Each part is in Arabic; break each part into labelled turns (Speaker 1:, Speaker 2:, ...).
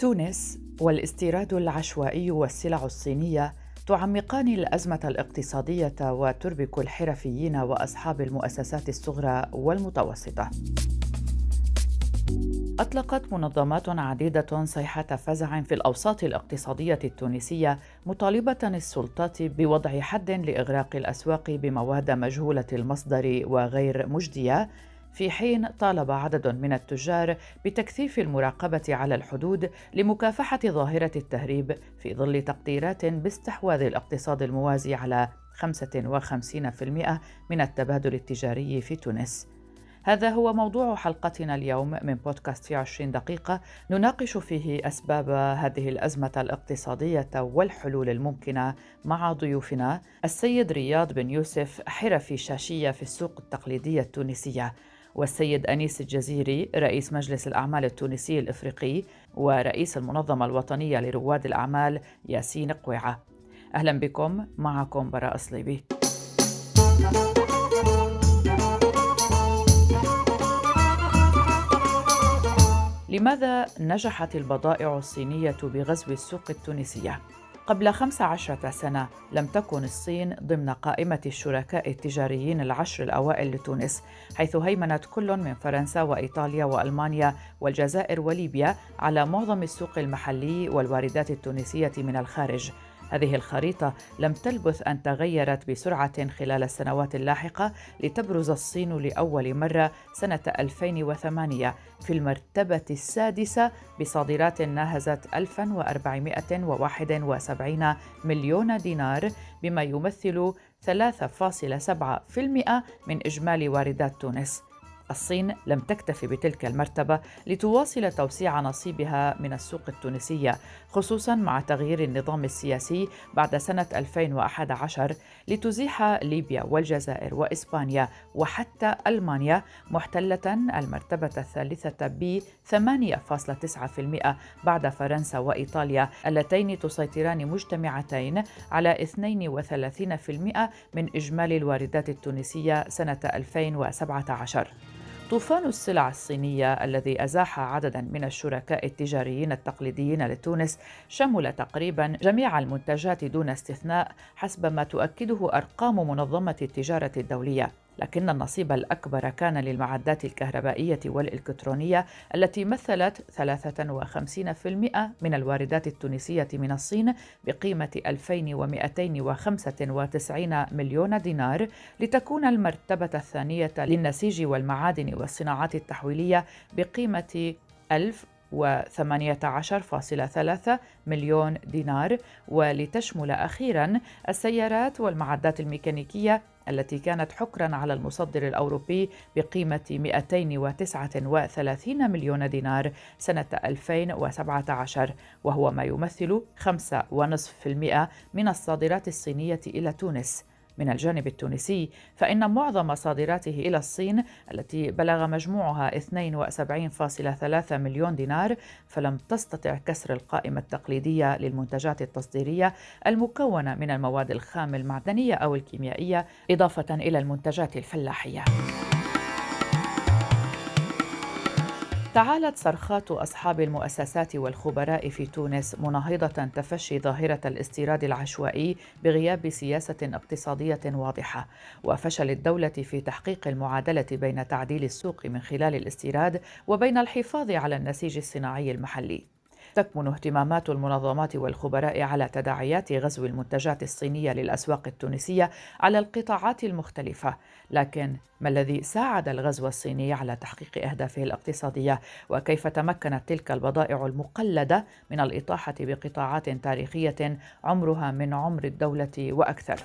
Speaker 1: تونس والاستيراد العشوائي والسلع الصينية تعمقان الأزمة الاقتصادية وتربك الحرفيين وأصحاب المؤسسات الصغرى والمتوسطة. أطلقت منظمات عديدة صيحة فزع في الأوساط الاقتصادية التونسية مطالبة السلطات بوضع حد لإغراق الأسواق بمواد مجهولة المصدر وغير مجدية في حين طالب عدد من التجار بتكثيف المراقبة على الحدود لمكافحة ظاهرة التهريب في ظل تقديرات باستحواذ الاقتصاد الموازي على 55% من التبادل التجاري في تونس. هذا هو موضوع حلقتنا اليوم من بودكاست في 20 دقيقة نناقش فيه أسباب هذه الأزمة الاقتصادية والحلول الممكنة مع ضيوفنا السيد رياض بن يوسف حرفي شاشية في السوق التقليدية التونسية والسيد أنيس الجزيري رئيس مجلس الأعمال التونسي الإفريقي ورئيس المنظمة الوطنية لرواد الأعمال ياسين قويعة أهلا بكم معكم براء صليبي لماذا نجحت البضائع الصينية بغزو السوق التونسية؟ قبل خمس عشرة سنة لم تكن الصين ضمن قائمة الشركاء التجاريين العشر الأوائل لتونس حيث هيمنت كل من فرنسا وإيطاليا وألمانيا والجزائر وليبيا على معظم السوق المحلي والواردات التونسية من الخارج. هذه الخريطة لم تلبث أن تغيرت بسرعة خلال السنوات اللاحقة لتبرز الصين لأول مرة سنة 2008 في المرتبة السادسة بصادرات ناهزت 1471 مليون دينار بما يمثل 3.7% من إجمالي واردات تونس. الصين لم تكتف بتلك المرتبة لتواصل توسيع نصيبها من السوق التونسية خصوصا مع تغيير النظام السياسي بعد سنة 2011 لتزيح ليبيا والجزائر وإسبانيا وحتى ألمانيا محتلة المرتبة الثالثة ب 8.9% بعد فرنسا وإيطاليا اللتين تسيطران مجتمعتين على 32% من إجمالي الواردات التونسية سنة 2017 طوفان السلع الصينية الذي أزاح عددا من الشركاء التجاريين التقليديين لتونس شمل تقريبا جميع المنتجات دون استثناء حسب ما تؤكده أرقام منظمة التجارة الدولية. لكن النصيب الأكبر كان للمعدات الكهربائية والإلكترونية التي مثلت 53% من الواردات التونسية من الصين بقيمة 2295 مليون دينار لتكون المرتبة الثانية للنسيج والمعادن والصناعات التحويلية بقيمة 1000 و18.3 مليون دينار ولتشمل أخيرا السيارات والمعدات الميكانيكية التي كانت حكرا على المصدر الأوروبي بقيمة 239 مليون دينار سنة 2017 وهو ما يمثل 5.5% من الصادرات الصينية إلى تونس. من الجانب التونسي فإن معظم صادراته إلى الصين التي بلغ مجموعها 72.3 مليون دينار فلم تستطع كسر القائمة التقليدية للمنتجات التصديرية المكونة من المواد الخام المعدنية أو الكيميائية إضافة إلى المنتجات الفلاحية. تعالت صرخات أصحاب المؤسسات والخبراء في تونس مناهضة تفشي ظاهرة الاستيراد العشوائي بغياب سياسة اقتصادية واضحة. وفشل الدولة في تحقيق المعادلة بين تعديل السوق من خلال الاستيراد وبين الحفاظ على النسيج الصناعي المحلي. تكمن اهتمامات المنظمات والخبراء على تداعيات غزو المنتجات الصينية للأسواق التونسية على القطاعات المختلفة. لكن ما الذي ساعد الغزو الصيني على تحقيق أهدافه الاقتصادية؟ وكيف تمكنت تلك البضائع المقلدة من الإطاحة بقطاعات تاريخية عمرها من عمر الدولة وأكثر؟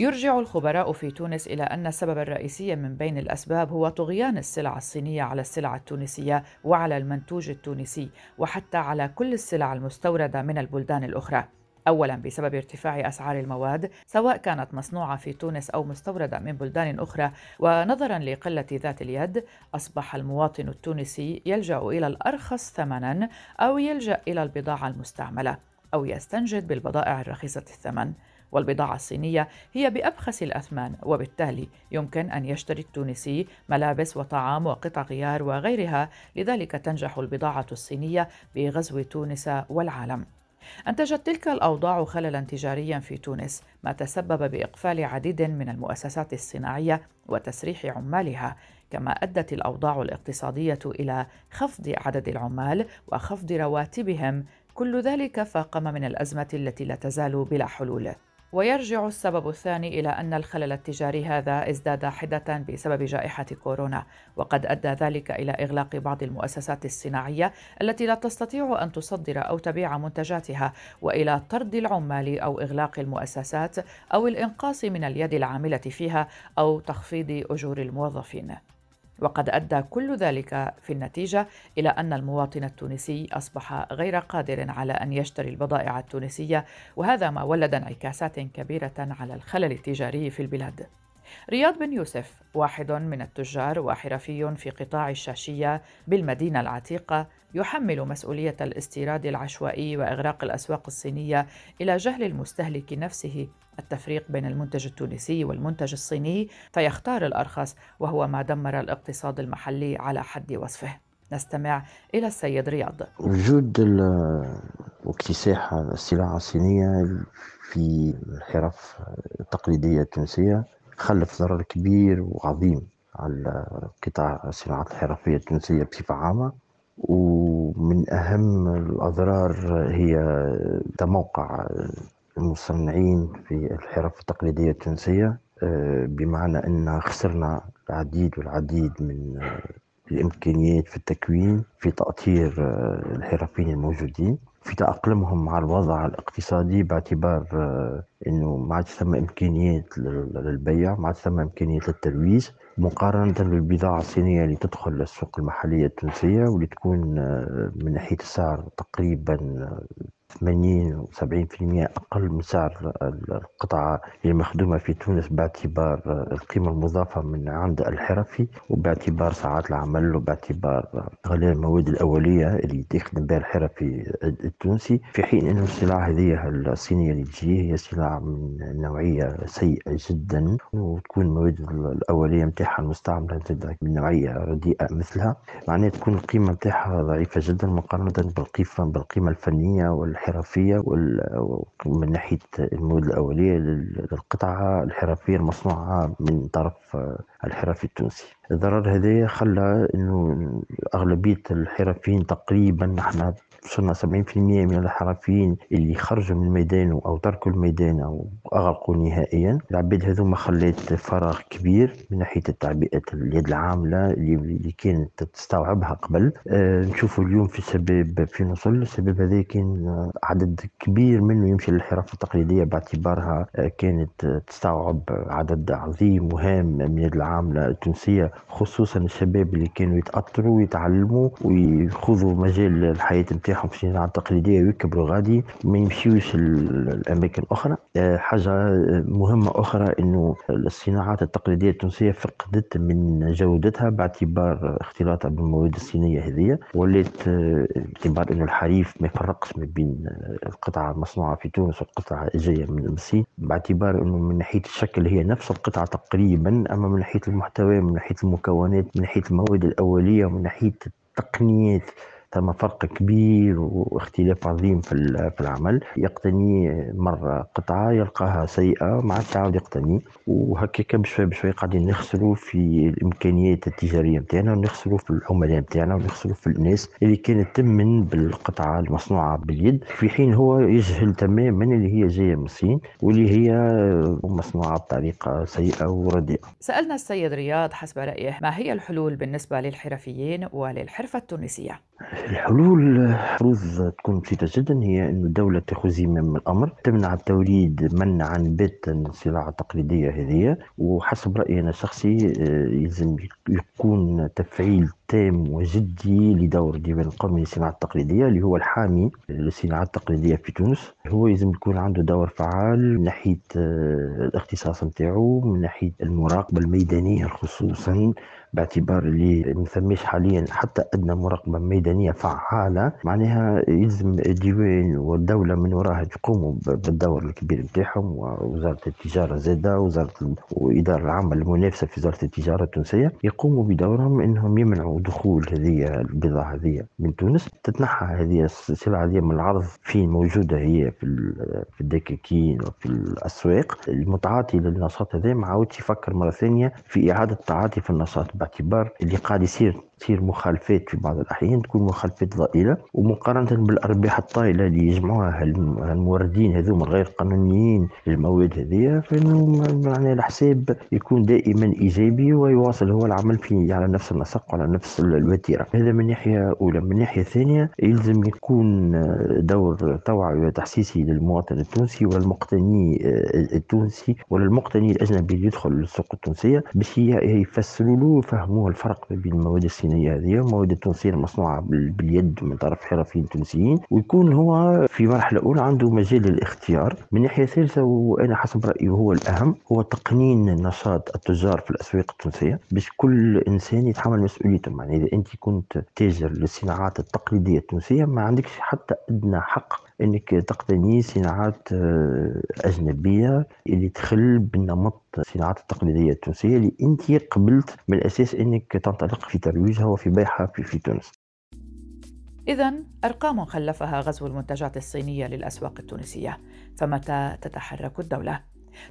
Speaker 1: يرجع الخبراء في تونس إلى أن السبب الرئيسي من بين الأسباب هو طغيان السلع الصينية على السلع التونسية وعلى المنتوج التونسي وحتى على كل السلع المستوردة من البلدان الأخرى. اولا بسبب ارتفاع أسعار المواد سواء كانت مصنوعة في تونس أو مستوردة من بلدان أخرى ونظرا لقلة ذات اليد أصبح المواطن التونسي يلجأ إلى الأرخص ثمنا أو يلجأ إلى البضاعة المستعملة أو يستنجد بالبضائع الرخيصة الثمن والبضاعة الصينية هي بأبخس الأثمان وبالتالي يمكن أن يشتري التونسي ملابس وطعام وقطع غيار وغيرها لذلك تنجح البضاعة الصينية بغزو تونس والعالم. أنتجت تلك الأوضاع خللا تجاريا في تونس ما تسبب بإقفال عديد من المؤسسات الصناعية وتسريح عمالها كما أدت الأوضاع الاقتصادية إلى خفض عدد العمال وخفض رواتبهم. كل ذلك فاقم من الأزمة التي لا تزال بلا حلول. ويرجع السبب الثاني إلى أن الخلل التجاري هذا ازداد حدة بسبب جائحة كورونا، وقد أدى ذلك إلى إغلاق بعض المؤسسات الصناعية التي لا تستطيع أن تصدر أو تبيع منتجاتها، وإلى طرد العمال أو إغلاق المؤسسات أو الإنقاص من اليد العاملة فيها أو تخفيض أجور الموظفين. وقد أدى كل ذلك في النتيجة إلى أن المواطن التونسي أصبح غير قادر على أن يشتري البضائع التونسية وهذا ما ولد انعكاسات كبيرة على الخلل التجاري في البلاد. رياض بن يوسف واحد من التجار وحرفي في قطاع الشاشية بالمدينة العتيقة يحمل مسؤولية الاستيراد العشوائي وإغراق الأسواق الصينية إلى جهل المستهلك نفسه التفريق بين المنتج التونسي والمنتج الصيني فيختار الأرخص وهو ما دمر الاقتصاد المحلي على حد وصفه. نستمع إلى السيد رياض.
Speaker 2: وجود واكتساح السلع الصينية في الحرف التقليديه التونسيه خلف ضرر كبير وعظيم على قطاع الصناعات الحرفيه التونسية بصفة عامة. ومن أهم الأضرار هي تموقع المصنعين في الحرف التقليدية التونسية آه، بمعنى أن خسرنا العديد والعديد من الإمكانيات في التكوين في تأطير آه، الحرفيين الموجودين في تأقلمهم مع الوضع الاقتصادي باعتبار آه، إنه ما عادش ثم إمكانيات للبيع ما عادش ثم إمكانيات للترويج مقارنة بالبضاعة الصينية اللي تدخل للسوق المحلية التونسية واللي تكون آه، من ناحية السعر تقريبا 80 و 70% أقل من سعر القطعة اللي مخدومة في تونس باعتبار القيمة المضافة من عند الحرفي وباعتبار ساعات العمل وباعتبار غلاء المواد الأولية اللي تخدم بها الحرفي التونسي. في حين أن السلع هذه الصينية اللي تجي هي سلع من نوعية سيئة جدا وتكون المواد الأولية متاعها المستعملة من نوعية رديئة مثلها. معناها تكون القيمة متاعها ضعيفة جدا مقارنة بالقيمة الفنية وال الحرفية من ناحية المواد الأولية للقطعة الحرفية المصنوعة من طرف الحرفي التونسي. الضرر هذا خلى إنه أغلبية الحرفيين تقريبا إحنا وصلنا 70% من الحرفيين اللي خرجوا من الميدان أو تركوا الميدان أو اغلقوا نهائيا. العباد هذوما خلات فراغ كبير من ناحية تعبئه اليد العاملة اللي كانت تستوعبها قبل. أه نشوفوا اليوم في شباب في نصل. الشباب هذا كان عدد كبير منه يمشي للحرف التقليدية باعتبارها آه، كانت تستوعب عدد عظيم وهام من اليد العاملة التونسية خصوصا الشباب اللي كانوا يتأثروا ويتعلموا ويخوضوا مجال الحياة نتاعهم. في الصناعه التقليديه ويكبروا غادي ما يمشيوش الاماكن أخرى. آه، حاجة مهمة أخرى إنه الصناعات التقليدية التونسية فقدت من جودتها باعتبار اختلاطها بالمواد الصينية هذه. ولات آه، باعتبار إنه الحريف ما يفرقش ما بين القطعه المصنوعة في تونس والقطعه الجاية من الصين. باعتبار إنه من ناحية الشكل هي نفس القطعة تقريبا أما من ناحية المحتوى من ناحية المكونات من ناحية المواد الأولية ومن ناحية التقنيات ثم فرق كبير واختلاف عظيم في العمل. يقتني مرة قطعة يلقاها سيئة مع التعاود يقتني. وهكاك بشوي بشوي قاعدين نخسروا في الإمكانيات التجارية نتاعنا ونخسروا في العملاء نتاعنا ونخسروا في الناس اللي كانت تمن بالقطعة المصنوعة باليد. في حين هو يجهل تماما اللي هي جاية من الصين واللي هي مصنوعة بطريقة سيئة ورديئة.
Speaker 1: سألنا السيد رياض حسب رأيه ما هي الحلول بالنسبة للحرفيين وللحرفة التونسية؟
Speaker 2: الحلول المفروض تكون بسيطة جدا هي أن الدولة تأخذ زمام الأمر تمنع التوريد منعا باتا السلع التقليدية هذه. وحسب رأيي أنا الشخصي آه، يلزم يكون تفعيل تام وجدي لدور الديوان القومي للصناعة التقليدية اللي هو الحامي للصناعة التقليدية في تونس. هو يلزم يكون عنده دور فعال من ناحية آه، الاختصاص نتاعو من ناحية المراقبة الميدانية خصوصا باعتبار اللي ما حاليا حتى أدنى مراقبة فعالة. معناها يلزم الديوان والدولة من وراها تقوموا بالدور الكبير نتاعهم ووزارة التجارة زادة وزارة والاداره العامه المنافسة في وزارة التجارة التونسية يقوموا بدورهم إنهم يمنعوا دخول هذه البضاعة هذه من تونس. تتنحى هذه السلعة هذه من العرض فين موجودة هي في في الدكاكين وفي الأسواق. المتعاطي للنشاط هذا ما عاودش يفكر مرة ثانية في إعادة التعاطي في النشاط. باعتبار اللي قاعد يصير تصير مخالفات في بعض الأحيان تكون مخالفات ضئيلة ومقارنة بالأرباح الطائلة اللي يجمعوها الموردين هذوما غير قانونيين للمواد هذه فإنه يعني الحساب يكون دائما إيجابي ويواصل هو العمل في على نفس النسق وعلى نفس الوتيرة. هذا من ناحية أولى. من ناحية ثانية يلزم يكون دور توعوي وتحسيسي للمواطن التونسي والمقتني التونسي وللمقتني الأجنبي اللي يدخل السوق التونسية باش يفسروا له ويفهموه الفرق بين المواد الصينية الصينيه هذه مواد التنصير مصنوعة باليد من طرف حرفيين تونسيين ويكون هو في مرحلة أولى عنده مجال للاختيار. من ناحية ثالثة وأنا حسب رأيي هو الأهم هو تقنين نشاط التجار في الأسواق التونسية باش كل إنسان يتحمل مسؤوليته. يعني إذا أنت كنت تاجر للصناعات التقليدية التونسية ما عندكش حتى أدنى حق إنك تقتني صناعات آه، أجنبية اللي تخل بالنمط الصناعات التقليدية التونسية اللي أنت قبلت من الأساس إنك تنطلق في ترويجها وفي بيعها في, في تونس.
Speaker 1: إذا أرقام خلفها غزو المنتجات الصينية للأسواق التونسية، فمتى تتحرك الدولة؟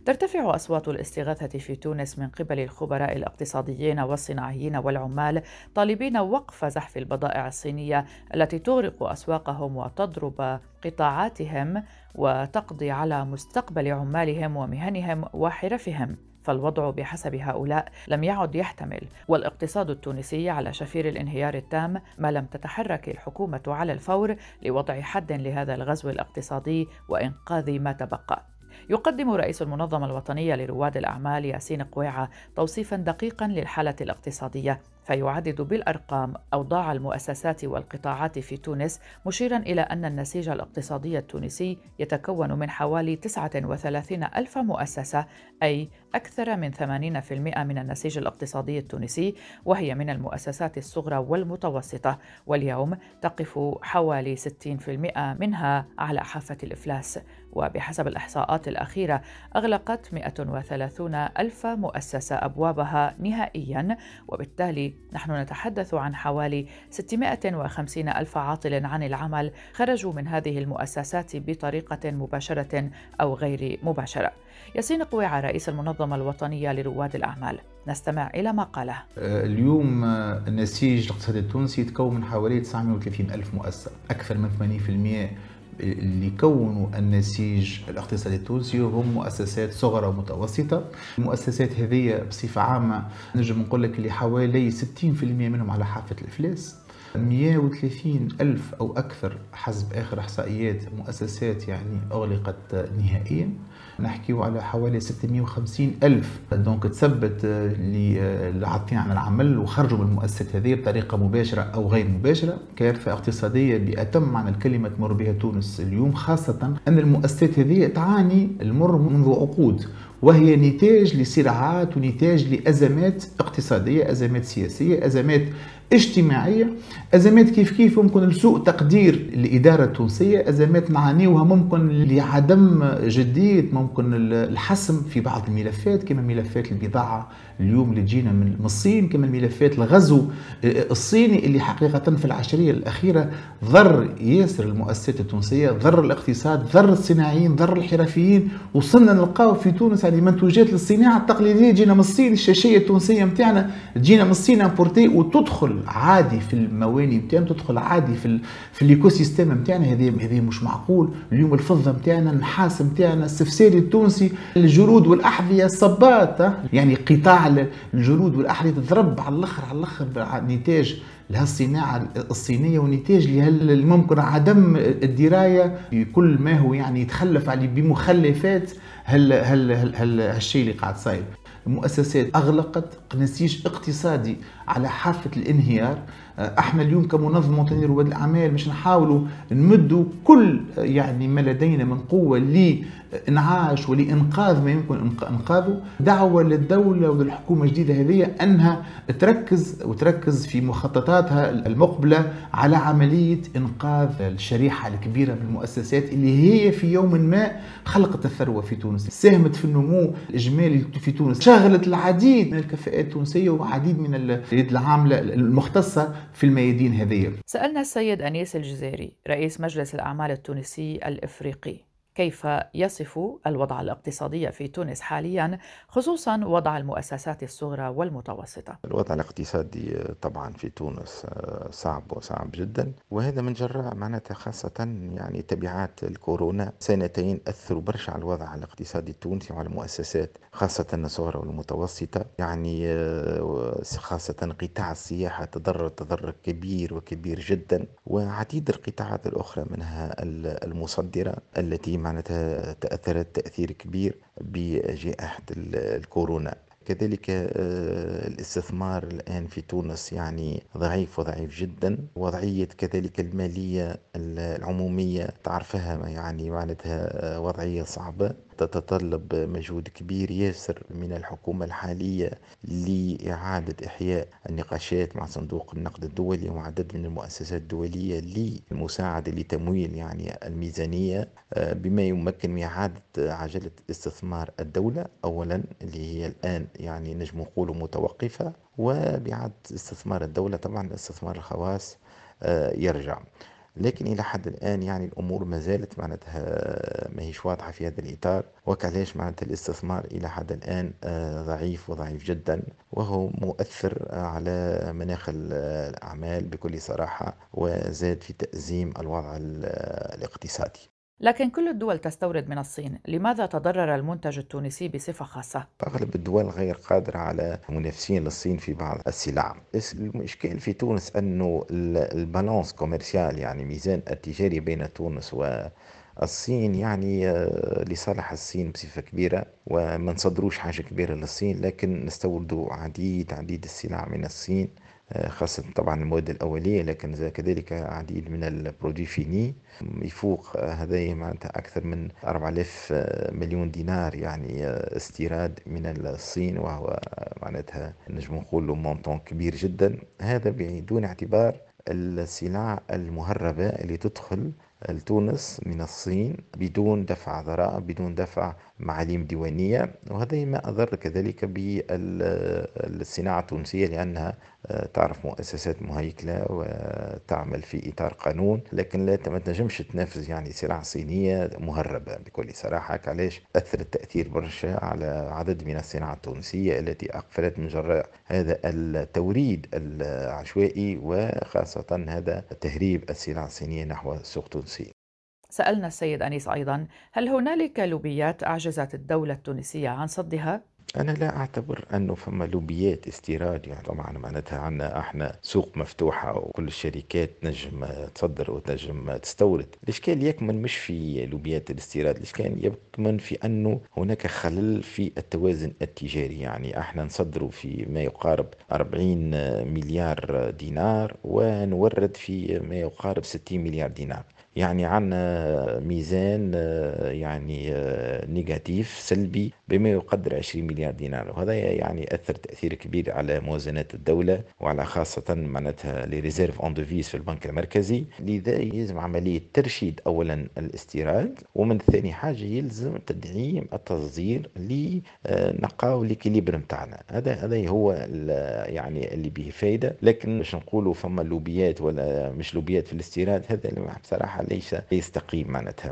Speaker 1: ترتفع أصوات الاستغاثة في تونس من قبل الخبراء الاقتصاديين والصناعيين والعمال طالبين وقف زحف البضائع الصينية التي تغرق أسواقهم وتضرب قطاعاتهم وتقضي على مستقبل عمالهم ومهنهم وحرفهم. فالوضع بحسب هؤلاء لم يعد يحتمل. والاقتصاد التونسي على شفير الانهيار التام ما لم تتحرك الحكومة على الفور لوضع حد لهذا الغزو الاقتصادي وإنقاذ ما تبقى. يقدم رئيس المنظمة الوطنية لرواد الأعمال ياسين قويعة توصيفا دقيقا للحالة الاقتصادية فيعدد بالأرقام أوضاع المؤسسات والقطاعات في تونس مشيرا إلى أن النسيج الاقتصادي التونسي يتكون من حوالي 39 ألف مؤسسة أي أكثر من 80% من النسيج الاقتصادي التونسي وهي من المؤسسات الصغرى والمتوسطة واليوم تقف حوالي 60% منها على حافة الإفلاس. وبحسب الإحصاءات الأخيرة أغلقت 130 ألف مؤسسة أبوابها نهائياً وبالتالي نحن نتحدث عن حوالي 650 ألف عاطل عن العمل خرجوا من هذه المؤسسات بطريقة مباشرة أو غير مباشرة. ياسين قويعة رئيس المنظمة الوطنية لرواد الأعمال. نستمع إلى ما قاله.
Speaker 3: اليوم النسيج الاقتصادي التونسي يتكون من حوالي 930 ألف مؤسسة أكثر من 80% اللي يكونوا النسيج الاقتصادي التونسي هم مؤسسات صغرى ومتوسطة. المؤسسات هذه بصفة عامة نجم نقول لك اللي حوالي 60% منهم على حافة الإفلاس. 130 ألف أو أكثر حسب آخر إحصائيات مؤسسات يعني أغلقت نهائيا. نحكيو على حوالي 650 ألف. donc تبطلوا عن العمل وخرجوا من المؤسسات هذه بطريقة مباشرة أو غير مباشرة. كارثة اقتصادية بأتم معنى الكلمة تمر بها تونس اليوم خاصة أن المؤسسات هذه تعاني المر منذ عقود وهي نتاج لصراعات ونتاج لأزمات اقتصادية أزمات سياسية أزمات اجتماعية. أزمات كيف كيف ممكن لسوء تقدير الاداره التونسيه أزمات نعانيوها ممكن لعدم جدية ممكن الحسم في بعض الملفات كما ملفات البضاعة اليوم اللي تجينا من الصين كما الملفات الغزو الصيني اللي حقيقة في العشرية الأخيرة ضر ياسر المؤسسات التونسية ضر الاقتصاد ضر الصناعيين ضر الحرفيين. وصلنا نلقاو في تونس يعني منتوجات للصناعة التقليدية. تجينا من الصين الشاشية التونسية نتاعنا تجينا من الصين امبورتي وتدخل عادي في المواني نتاعنا تدخل عادي في في ال écosystème نتاعنا هذه هذه مش معقول. اليوم الفضة نتاعنا النحاس نتاعنا السفساري التونسي الجلود والأحذية الصباط يعني قطاع الجلود والأحذية تضرب على الآخر على الأخر نتاج لهالصناعة الصينية ونتاج ممكن عدم الدراية بكل ما هو يعني يتخلف عليه بمخلفات هالشيء اللي قاعد صاير. مؤسسات أغلقت. نسيج اقتصادي على حافة الانهيار. إحنا اليوم كمنظمة وطنيه لرواد الأعمال مش نحاولوا نمدوا كل يعني ما لدينا من قوة انعاش ولإنقاذ ما يمكن انقاذه دعوة للدولة وللحكومة الجديدة هذه أنها تركز وتركز في مخططاتها المقبلة على عملية إنقاذ الشريحة الكبيرة من المؤسسات اللي هي في يوم ما خلقت الثروة في تونس. ساهمت في النمو الإجمالي في تونس. شغلت العديد من الكفاءات التونسية وعديد من اليد العاملة المختصة في الميادين هذه.
Speaker 1: سألنا السيد أنيس الجزيري رئيس مجلس الأعمال التونسي الإفريقي. كيف يصف الوضع الاقتصادي في تونس حاليا خصوصا وضع المؤسسات الصغرى والمتوسطة.
Speaker 4: الوضع الاقتصادي طبعا في تونس صعب وصعب جدا وهذا من جراء معناتها خاصة يعني تبعات الكورونا. سنتين أثروا برشا على الوضع الاقتصادي التونسي وعلى المؤسسات خاصة الصغرى والمتوسطة. يعني خاصة قطاع السياحة تضرر تضرر كبير وكبير جدا. وعديد القطاعات الأخرى منها المصدرة التي معناتها تأثرت تأثير كبير بجائحة الكورونا. كذلك آه، الاستثمار الآن في تونس يعني ضعيف وضعيف جدا وضعية كذلك المالية العمومية تعرفها يعني معناتها آه، وضعية صعبة. تتطلب مجهود كبير ياسر من الحكومة الحالية لإعادة إحياء النقاشات مع صندوق النقد الدولي وعدد من المؤسسات الدولية للمساعدة لتمويل يعني الميزانية آه، بما يمكن من إعادة عجلة استثمار الدولة أولا اللي هي الآن يعني نجم نقول متوقفة وبإعادة استثمار الدولة طبعا استثمار الخواص آه، يرجع. لكن إلى حد الآن يعني الأمور ما زالت معناتها ما هيش واضحة في هذا الإطار. وكعلاش معناتها الاستثمار إلى حد الآن آه، ضعيف وضعيف جدا. وهو مؤثر على مناخ الأعمال بكل صراحة وزاد في تأزيم الوضع الاقتصادي.
Speaker 1: لكن كل الدول تستورد من الصين. لماذا تضرر المنتج التونسي بصفة خاصة؟
Speaker 4: أغلب الدول غير قادرة على منافسة للصين في بعض السلع. المشكل في تونس أنه ال balance commerciale يعني ميزان التجاري بين تونس و الصين يعني آه، لصالح الصين بصفة كبيرة وما نصدروش حاجة كبيرة للصين لكن نستوردوا عديد عديد السلع من الصين. خاصة طبعا المواد الأولية لكن كذلك عديد من البرودي فيني يفوق هذا معناتها أكثر من 4000 مليون دينار يعني استيراد من الصين وهو معناتها نجم نقول مونطون كبير جدا. هذا بدون اعتبار السلع المهربة اللي تدخل لتونس من الصين بدون دفع ضرائب بدون دفع معاليم ديوانية. وهذا ما أضر كذلك بالصناعة التونسية لأنها آه، تعرف مؤسسات مهيكلة وتعمل في إطار قانون لكن لا ما تنجمش تنافس يعني سلع صينية مهربة. بكل صراحة علاش؟ أثرت تأثير برشا على عدد من الصناعة التونسية التي أقفلت من جراء هذا التوريد العشوائي وخاصة هذا تهريب السلع الصينية نحو السوق التونسي
Speaker 1: سألنا السيد أنيس أيضا هل هنالك لوبيات أعجزت الدولة التونسية عن صدها؟
Speaker 4: أنا لا أعتبر أنه فما لوبيات استيراد يعني طبعا معناتها عندنا إحنا سوق مفتوحة وكل الشركات نجم تصدر وتنجم تستورد. الإشكال يكمن مش في لوبيات الاستيراد الإشكال يكمن في أنه هناك خلل في التوازن التجاري. يعني إحنا نصدر في ما يقارب 40 مليار دينار ونورد في ما يقارب 60 مليار دينار. يعني عندنا ميزان آه، يعني آه، négatif سلبي بما يقدر 20 مليار دينار. وهذا يعني أثر تأثير كبير على موازنات الدولة وعلى خاصة معناتها les réserves en devises في البنك المركزي. لذا يلزم عملية ترشيد أولا الاستيراد ومن ثاني حاجة يلزم تدعيم التصدير نلقاو ال équilibre نتاعنا هذا هذا هو يعني اللي به فايدة. لكن باش نقولوا فما لوبيات ولا مش لوبيات في الاستيراد هذا بصراحة ليس يستقيم معناتها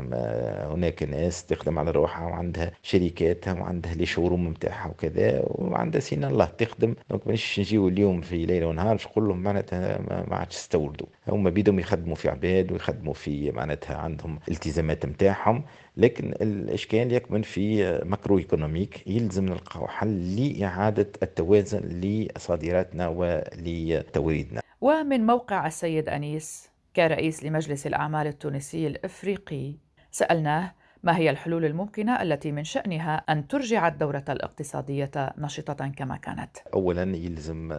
Speaker 4: هناك ناس تخدم على روحها وعندها شركاتها وعندها les showrooms نتاعها وكذا وعندها سنين الله تخدم. donc مش نجيو اليوم في ليله ونهار باش نقول لهم معناتها ما عادش تستوردوا هما بيدهم يخدموا في عباد ويخدموا في معناتها عندهم التزامات نتاعهم لكن الإشكال يكمن في macroéconomique يلزم نلقاو حل لإعادة التوازن لصادراتنا ولتوريدنا.
Speaker 1: ومن موقع السيد أنيس؟ كرئيس لمجلس الأعمال التونسي الإفريقي سألناه ما هي الحلول الممكنة التي من شأنها أن ترجع الدورة الاقتصادية نشطة كما كانت؟
Speaker 4: أولا يلزم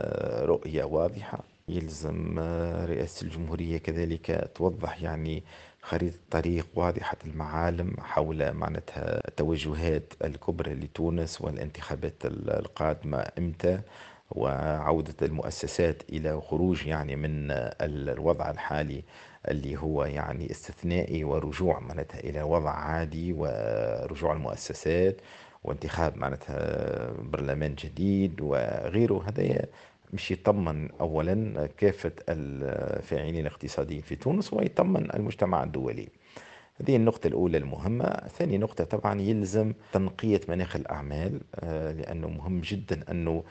Speaker 4: رؤية واضحة يلزم رئاسة الجمهورية كذلك توضح يعني خريطة طريق واضحة المعالم حول معناتها التوجهات الكبرى لتونس والانتخابات القادمة إمتى وعودة المؤسسات إلى خروج يعني من الوضع الحالي اللي هو يعني استثنائي ورجوع معناتها إلى وضع عادي ورجوع المؤسسات وانتخاب معناتها برلمان جديد وغيره. هذا مش يطمن اولا كافة الفاعلين الاقتصاديين في تونس ويطمن المجتمع الدولي. هذه النقطة الأولى المهمة. ثاني نقطة طبعا يلزم تنقية مناخ الأعمال آه، لأنه مهم جدا أنه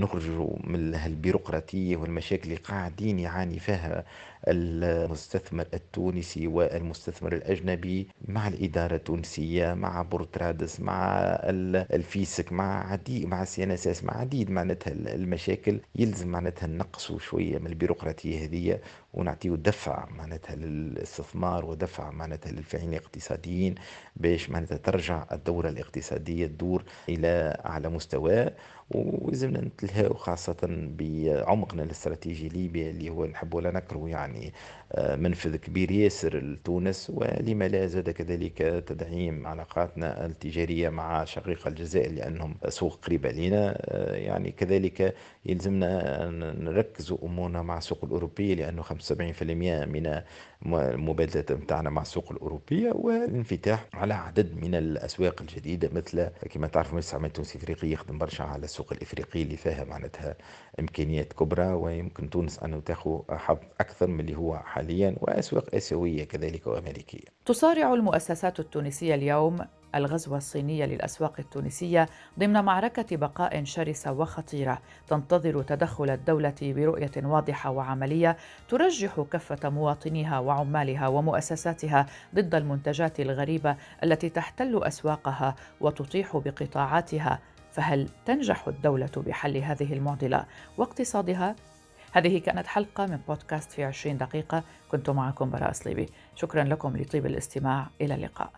Speaker 4: نخرجوا من البيروقراطية والمشاكل اللي قاعدين يعاني فيها المستثمر التونسي والمستثمر الأجنبي مع الإدارة التونسية مع port Radès مع ال fisc مع عديد مع CNSS مع عديد معناتها المشاكل. يلزم معناتها نقصوا شوية من البيروقراطية هذه. ونعطيه دفع معناتها للاستثمار ودفع معناتها للفاعلين الاقتصاديين باش معناتها ترجع الدورة الاقتصادية تدور إلى أعلى مستوى. ولازمنا نتلهاو خاصة بعمقنا الاستراتيجي ليبيا اللي هو نحب ولا نكره يعني آه، منفذ كبير ياسر لتونس. ولما لا زاد كذلك تدعيم علاقاتنا التجارية مع شقيق الجزائر لأنهم سوق قريبة لنا آه، يعني كذلك يلزمنا نركز أمورنا مع السوق الأوروبية لأنه 75% من المبادلات متاعنا مع السوق الأوروبية والانفتاح على عدد من الأسواق الجديدة مثل كما تعرف مجلس العمل التونسي الإفريقي يخدم برشا على السوق الإفريقي اللي فيها معناتها إمكانيات كبرى ويمكن تونس أن تاخذ حظ أكثر من اللي هو حاليا وأسواق آسيوية كذلك وأمريكية.
Speaker 1: تصارع المؤسسات التونسية اليوم الغزو الصيني للأسواق التونسية ضمن معركة بقاء شرسة وخطيرة. تنتظر تدخل الدولة برؤية واضحة وعملية ترجح كفه مواطنيها وعمالها ومؤسساتها ضد المنتجات الغريبة التي تحتل أسواقها وتطيح بقطاعاتها. فهل تنجح الدولة بحل هذه المعضلة؟ واقتصادها؟ هذه كانت حلقة من بودكاست في عشرين دقيقة. كنت معكم براء صليبي شكرا لكم لطيب الاستماع. إلى اللقاء.